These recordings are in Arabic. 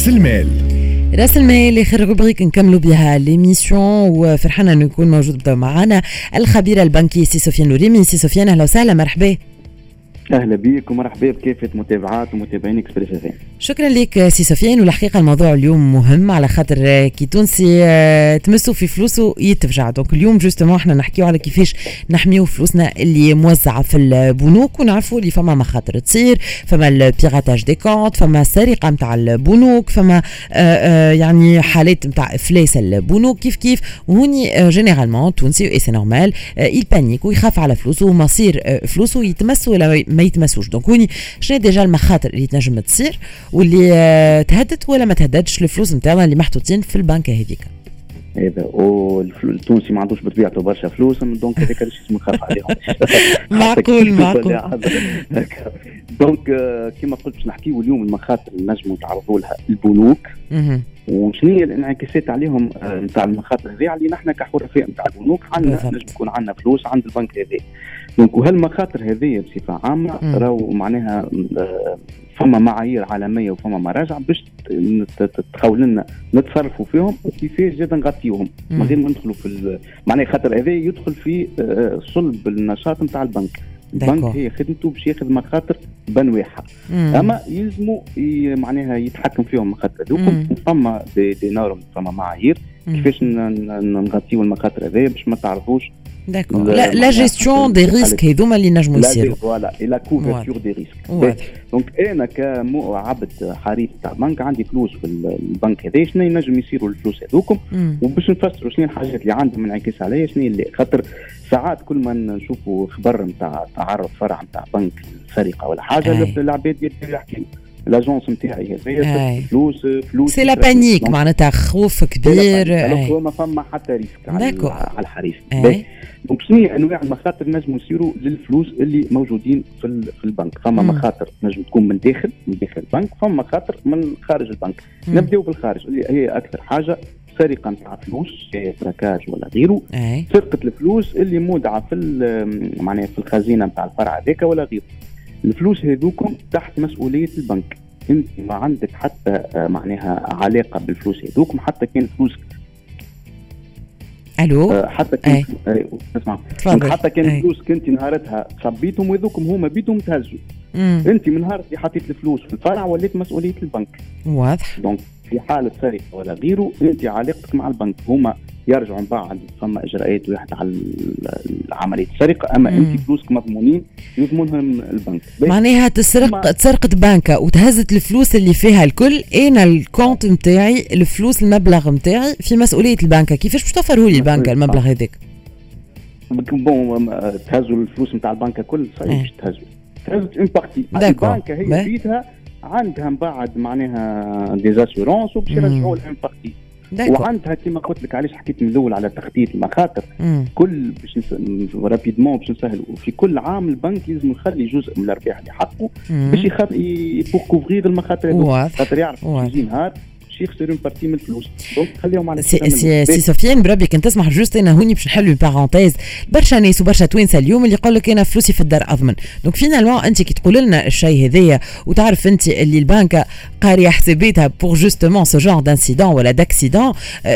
رأس المال. رأس المال آخر rubrique نكملوا بها l'émission وفرحانة انه يكون موجود معنا الخبير البنكي سي سفيان نوريمي سي سفيان أهلا وسهلا مرحبا. أهلا بك ومرحبا بكافه متابعات ومتابعين إكسبريس إف شكرا لك سي سفيان والحقيقة الموضوع اليوم مهم على خاطر كي تونسي آه، تمسوا في فلوسه يتفجع. donc اليوم justement إحنا نحكيو على كيفاش نحميو فلوسنا اللي موزعة في البنوك ونعرفوا اللي فما مخاطر تصير فما ال piratage des comptes فما السرقة نتاع البنوك فما آه، آه، يعني حالات نتاع إفلاس البنوك. كيف كيف؟ وهوني généralement تونسي et c'est normal ي panique ويخاف على فلوسه ومصير فلوسه يتمس ولا ما يتمسوش donc هوني شنو déjà المخاطر اللي تنجم تصير واللي آه، تهدت ولا ما تهددش الفلوس نتاعنا اللي محطوطين في البنك هذيك. هذا والتونسي ما عندوش بطبيعته برشا فلوس donc هذاك اللي اسمه نخاف عليهم. معقول معقول. donc آه، كما قلت باش نحكيو اليوم المخاطر اللي نجموا نتعرضوا لها البنوك. وشنو هي الانعكاسات عليهم نتاع آه، المخاطر هذه؟ علينا إحنا كحرفاء نتاع البنوك عندنا نجم يكون عندنا فلوس عند البنك هذا. donc وهالمخاطر هذه بصفة عامة؟ راهو معناها آه، فما معايير عالمية وفما مراجع باش تخول لنا نتصرفوا فيهم وكيفاش زاد نغطيوهم. من غير ما ندخلوا في معناها خاطر هذا يدخل في آه، صلب النشاط نتاع البنك. البنك هي خدمته باش ياخذ مخاطر بنواعها أما يلزموا معناها يتحكم فيهم المخاطر هذوكم. فما des, des normes فما معايير كيفاش نغطيو المخاطر هذايا باش ما تعرضوش d'accord la gestion des risques هذوما اللي نجموا يصيروا voilà la couverture des risques donc أنا كعبد حريف تاع بنك عندي فلوس في البنك هذا شنو ينجم يصيروا الفلوس هذوكم؟ وباش نفسروا شنو الحاجات اللي عندهم انعكاس عليا شنو اللي خاطر ساعات كل ما نشوفوا خبر نتاع تعرض فرع نتاع بنك سرقه ولا حاجة العباد يبداو يحكي l'agence نتاعي هذايا فلوس فلوس c'est la panique معناتها خوف كبير. هو ما فما حتى risque على الحريف donc شنو هي أنواع المخاطر نجموا يصيروا للفلوس اللي موجودين في, في البنك؟ فما مخاطر نجم تكون من داخل من داخل البنك فما مخاطر من خارج البنك. نبداو بالخارج. اللي هي أكثر حاجة سرقه نتاع فلوس تراكاج ولا غيره. سرقه الفلوس اللي مودعة في معناها في الخزينة نتاع الفرع هذاك ولا غيره. الفلوس هذوكم تحت مسؤولية البنك. انت ما عندك حتى آه، معناها علاقة بالفلوس هذوكم حتى كان فلوس. ألو؟ آه، حتى كان اسمع. حتى كان فلوس كنت نهارتها صبيتهم وذوكم هما بيتهم تهزوا. انت من نهار اللي حطيت الفلوس في الفرع وليت مسؤولية البنك. واضح. donc في حالة سرقه ولا غيره انت علاقتك مع البنك. هما يرجعوا من بعد فما إجراءات واحدة على عمليه السرقه أما مم. انت فلوسك مضمونين يضمنهم البنك. معناها تسرق تسرقت بنكة وتهزت الفلوس اللي فيها الكل. أنا ال compte نتاعي الفلوس المبلغ نتاعي في مسؤولية البنكة. كيفاش باش توفروا لي البنكة المبلغ هذاك؟ bon تهزوا الفلوس نتاع البنكه كل صحيح باش تهزوا. تهزت une partie البنكة هي بيدها عندها من بعد معناها des assurances وباش يرجعوا لها une partie وعندها كما قلت لك علاش حكيت من الأول على تخطيط المخاطر. كل باش. rapidement باش نسهل في كل عام البنك لازم يخلي جزء من الأرباح اللي حقه باش يخلي pour couvrir المخاطر خاطر يعرف يجي نهار يخسر une partie من الفلوس. donc خليهم على سي, سي, سي سفيان بربي كنت تسمح juste أنا هوني باش نحلوا parenthèse برشا ناس وبرشا توانسة اليوم اللي يقول لك أنا فلوسي في الدار أضمن. donc finalement أنت كي تقول لنا الشيء هذايا وتعرف أنت اللي البنك قاريه حساباتها pour justement ce genre d'incident ولا d'accident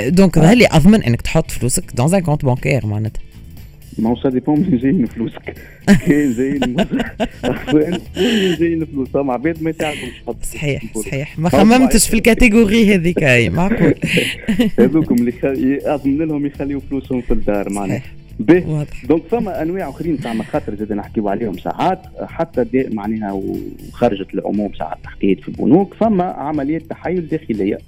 donc ظهر لي اضمن إنك تحط فلوسك dans un compte bancaire معناتها؟ ما هو ça dépend من جايين فلوسك كاين جايين وين جايين فلوس مع عباد ما يساعدهمش صحيح صحيح. ما خممتش في ال catégorie هذيك أي معقول. هذوكم اللي اضمن لهم يخليوا فلوسهم في الدار معناها. به. donc فما أنواع أخرين تاع مخاطر زاد نحكيو عليهم. ساعات حتى معناها وخرجت العموم ساعات حكيت في البنوك. فما عمليات تحايل داخلية.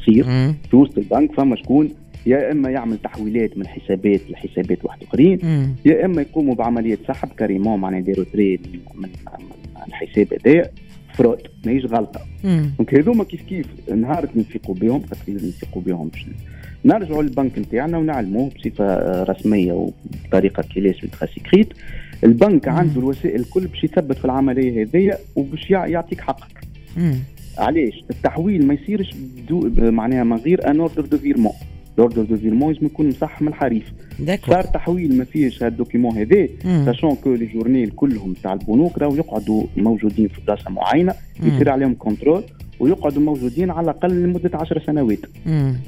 تصير في وسط البنك فما شكون يا إما يعمل تحويلات من حسابات لحسابات واحد آخرين يا إما يقوموا بعملية سحب carrément معناها يديروا retrait من, الحساب هذايا fraude ماهيش غلطة. donc هذوما كيف كيف نهار نفيقوا بهم خاطر نفيقوا بهم باش نرجعوا للبنك نتاعنا ونعلموه بصفة رسمية وبطريقة qui laisse écrite البنك مم. عنده الوسائل الكل باش يثبت في العملية هذيا وباش يعطيك حقك. علاش؟ التحويل ما يصيرش معناها من غير un ordre de virement l'ordre de virement لازم يكون مصح من الحريف صار تحويل ما فيهش هذا ال document هذا sachant que les journaux كلهم تاع البنوك راهو يقعدوا موجودين في بلاصة معينة يصير عليهم contrôle ويقعدوا موجودين على الأقل لمدة 10 سنوات.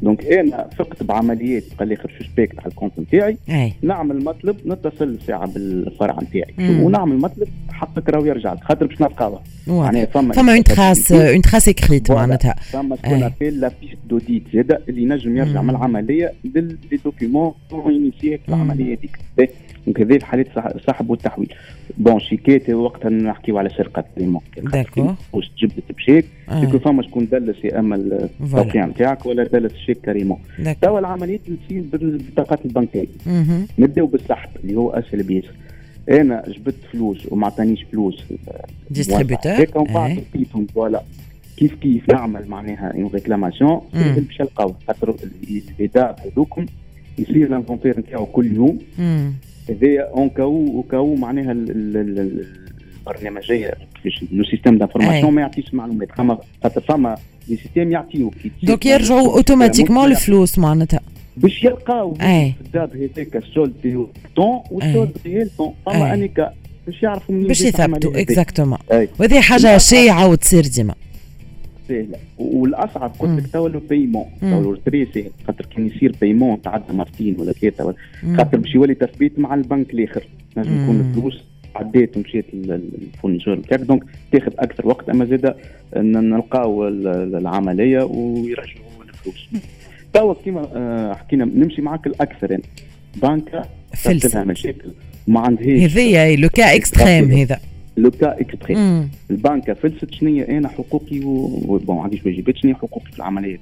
donc أنا فقت بعمليات قال لي خرج suspect على ال compte نتاعي نعمل مطلب نتصل ساعة بالفرع نتاعي. ونعمل مطلب حقك راهو يرجع خاطر باش نلقاوه معناها فما فما une trace une trace écrite معناتها. فما ce qu'on appelle la piste d'audit زاده اللي ينجم يرجع من العملية لي document initié العملية هذيك donc هذه الحالات السحب والتحويل bon شيكات وقتها نحكيو على سرقه d'accord واش جبت بشيك. آه. يكون فما شكون دلس يا اما التوقيع نتاعك ولا دلس الشيك carrément توا العمليات تصير بالبطاقات البنكية. نبداو بالسحب اللي هو اسهل بيسر أنا جبت فلوس وما عطانيش فلوس. distributeur هيك ومن بعد لقيتهم voilà. كيف كيف نعمل معناها une réclamation باش نلقاو خاطر الاداء هذوكم يصير الانفونتير نتاعو كل يوم. هذايا اون كاو كاو معناها البرنامجية كيفاش لو سيستيم دانفورماسيون ما يعطيش معلومات. خاطر فما لي سيستيم يعطيو دونك يرجعوا اوتوماتيكمون الفلوس معناتها. باش يلقاو في الداب هذاك السولد طون والسولد ديال طون. فما أنيكا باش يعرفوا منين باش يثبتوا اكزاكتومون وهذه حاجة شائعة وتصير ديما. سهلة. والأصعب قلت لك توا le paiement توا retrait سهل خاطر كان يصير paiement تعدى مرتين ولا ثلاثة خاطر باش يولي تثبيت مع البنك الآخر. لازم يكون الفلوس عديت ومشيت لل fournisseur نتاعك donc تاخذ أكثر وقت أما زاد نلقاو العملية ويرجعوا الفلوس. توا كيما آه، حكينا نمشي معك الأكثر. يعني بنكه فلسة مشاكل ما عندهاش. هذايا le cas extrême هذا. le cas extrême البنكه فلست شنو أنا حقوقي و bon عنديش واجبات شنو حقوقي في العملية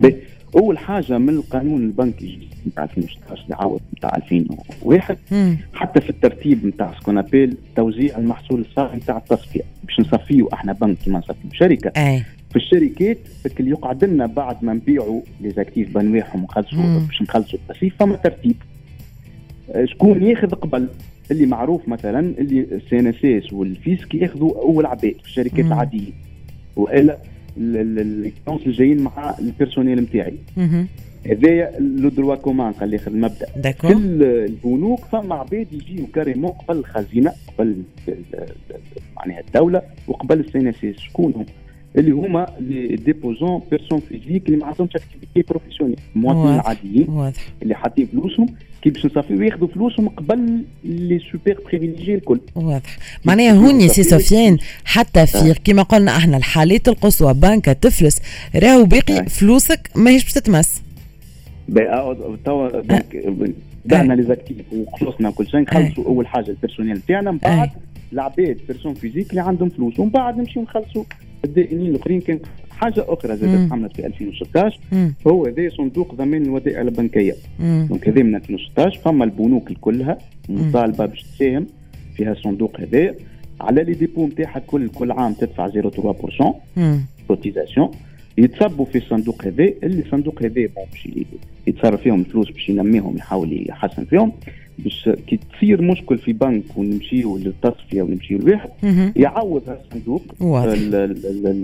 دي أول حاجة من القانون البنكي نتاع 2016 اللي عاود نتاع 2001 مم. حتى في الترتيب نتاع ce qu'on appelle توزيع المحصول الصافي نتاع التصفية. باش نصفيو أحنا بنك كيما نصفيو شركة. أي. في الشركات اللي يقعد لنا بعد ما نبيعوا les actifs بانواعهم ونخلصوا باش نخلصوا التصفية فما ترتيب. شكون ياخذ قبل. اللي معروف مثلا اللي ال CNSS وال fisc ياخذوا أول عباد في الشركات العادية. وإلا الكاس اللي جايين مع ال personnel نتاعي هذايا le droit commun قال لي المبدأ. d'accord. كل البنوك فما عباد يجيو carrément قبل الخزينه قبل معناها الدولة وقبل ال CNSS شكون هم؟ اللي هما les déposants personnes physiques اللي ما عندهمش activité professionnelle. المواطنين العاديين واضح. اللي حاطين فلوسهم كي باش نصافيو ياخذوا فلوسهم قبل les super privilégiés الكل. واضح. معناها هوني سي سفيان حتى في كما قلنا إحنا الحالات القصوى بنكة تفلس راهو باقي فلوسك ماهيش باش تتمس. توا بعنا les actifs وخلصنا كل شيء نخلصوا أول حاجة ال personnel تاعنا من بعد العباد personnes physiques اللي عندهم فلوس ومن بعد نمشيو نخلصوا. الدائنين الاخرين كان حاجة أخرى زادت عملت في 2016 مم. هو هذا صندوق ضمان الودائع البنكية. donc هذا من 2016 فما البنوك كلها مطالبة باش تساهم في هذا الصندوق هذا. على les dépôts نتاعها كل كل عام تدفع 0.3% cotisation. يتصبوا في الصندوق هذا اللي الصندوق هذا باش يتصرف فيهم الفلوس باش ينميهم يحاول يحسن فيهم. باش كي تصير مشكل في بنك ونمشيو للتصفية ونمشيو لواحد يعوض الصندوق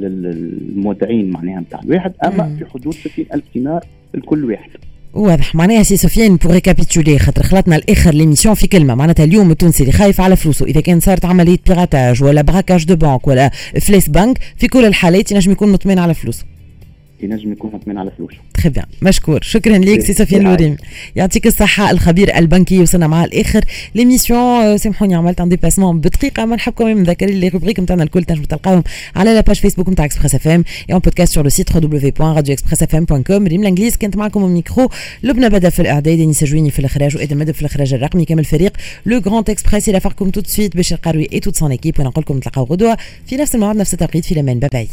المودعين معناها نتاع الواحد أما في حدود 60000 دينار لكل واحد واضح. معناها سي سفيان pour récapituler خاطر خلطنا الآخر l'émission في كلمة. معناتها اليوم التونسي اللي خايف على فلوسه. إذا كان صارت عملية piratage ولا braquage de banque ولا فلس بنك في كل الحالات ينجم يكون مطمئن على فلوسه. ينجم يكون مطمئن على فلوسه. très bien مشكور. شكرا ليك سي سفيان نورين. يعطيك الصحة الخبير البنكي وصلنا مع الآخر. l'émission سامحوني عملت un dépassement بدقيقة. ما نحبكم مذكرين les rubriques نتاعنا الكل تنجموا تلقاهم على la page فيسبوك نتاع اكسبريس اف ام en podcast sur le site www.radioexpressfm.com ريم لانجليز كانت معكم الميكرو لبنى بدأ في الإعداد انيس جويني في الإخراج وإدم مدب في الإخراج الرقمي. كامل الفريق le grand express الا فاركم tout de suite بشير قروي et toute son équipe ونقول لكم نتلاقاو غدوة في نفس الموعد نفس التوقيت في الامان bye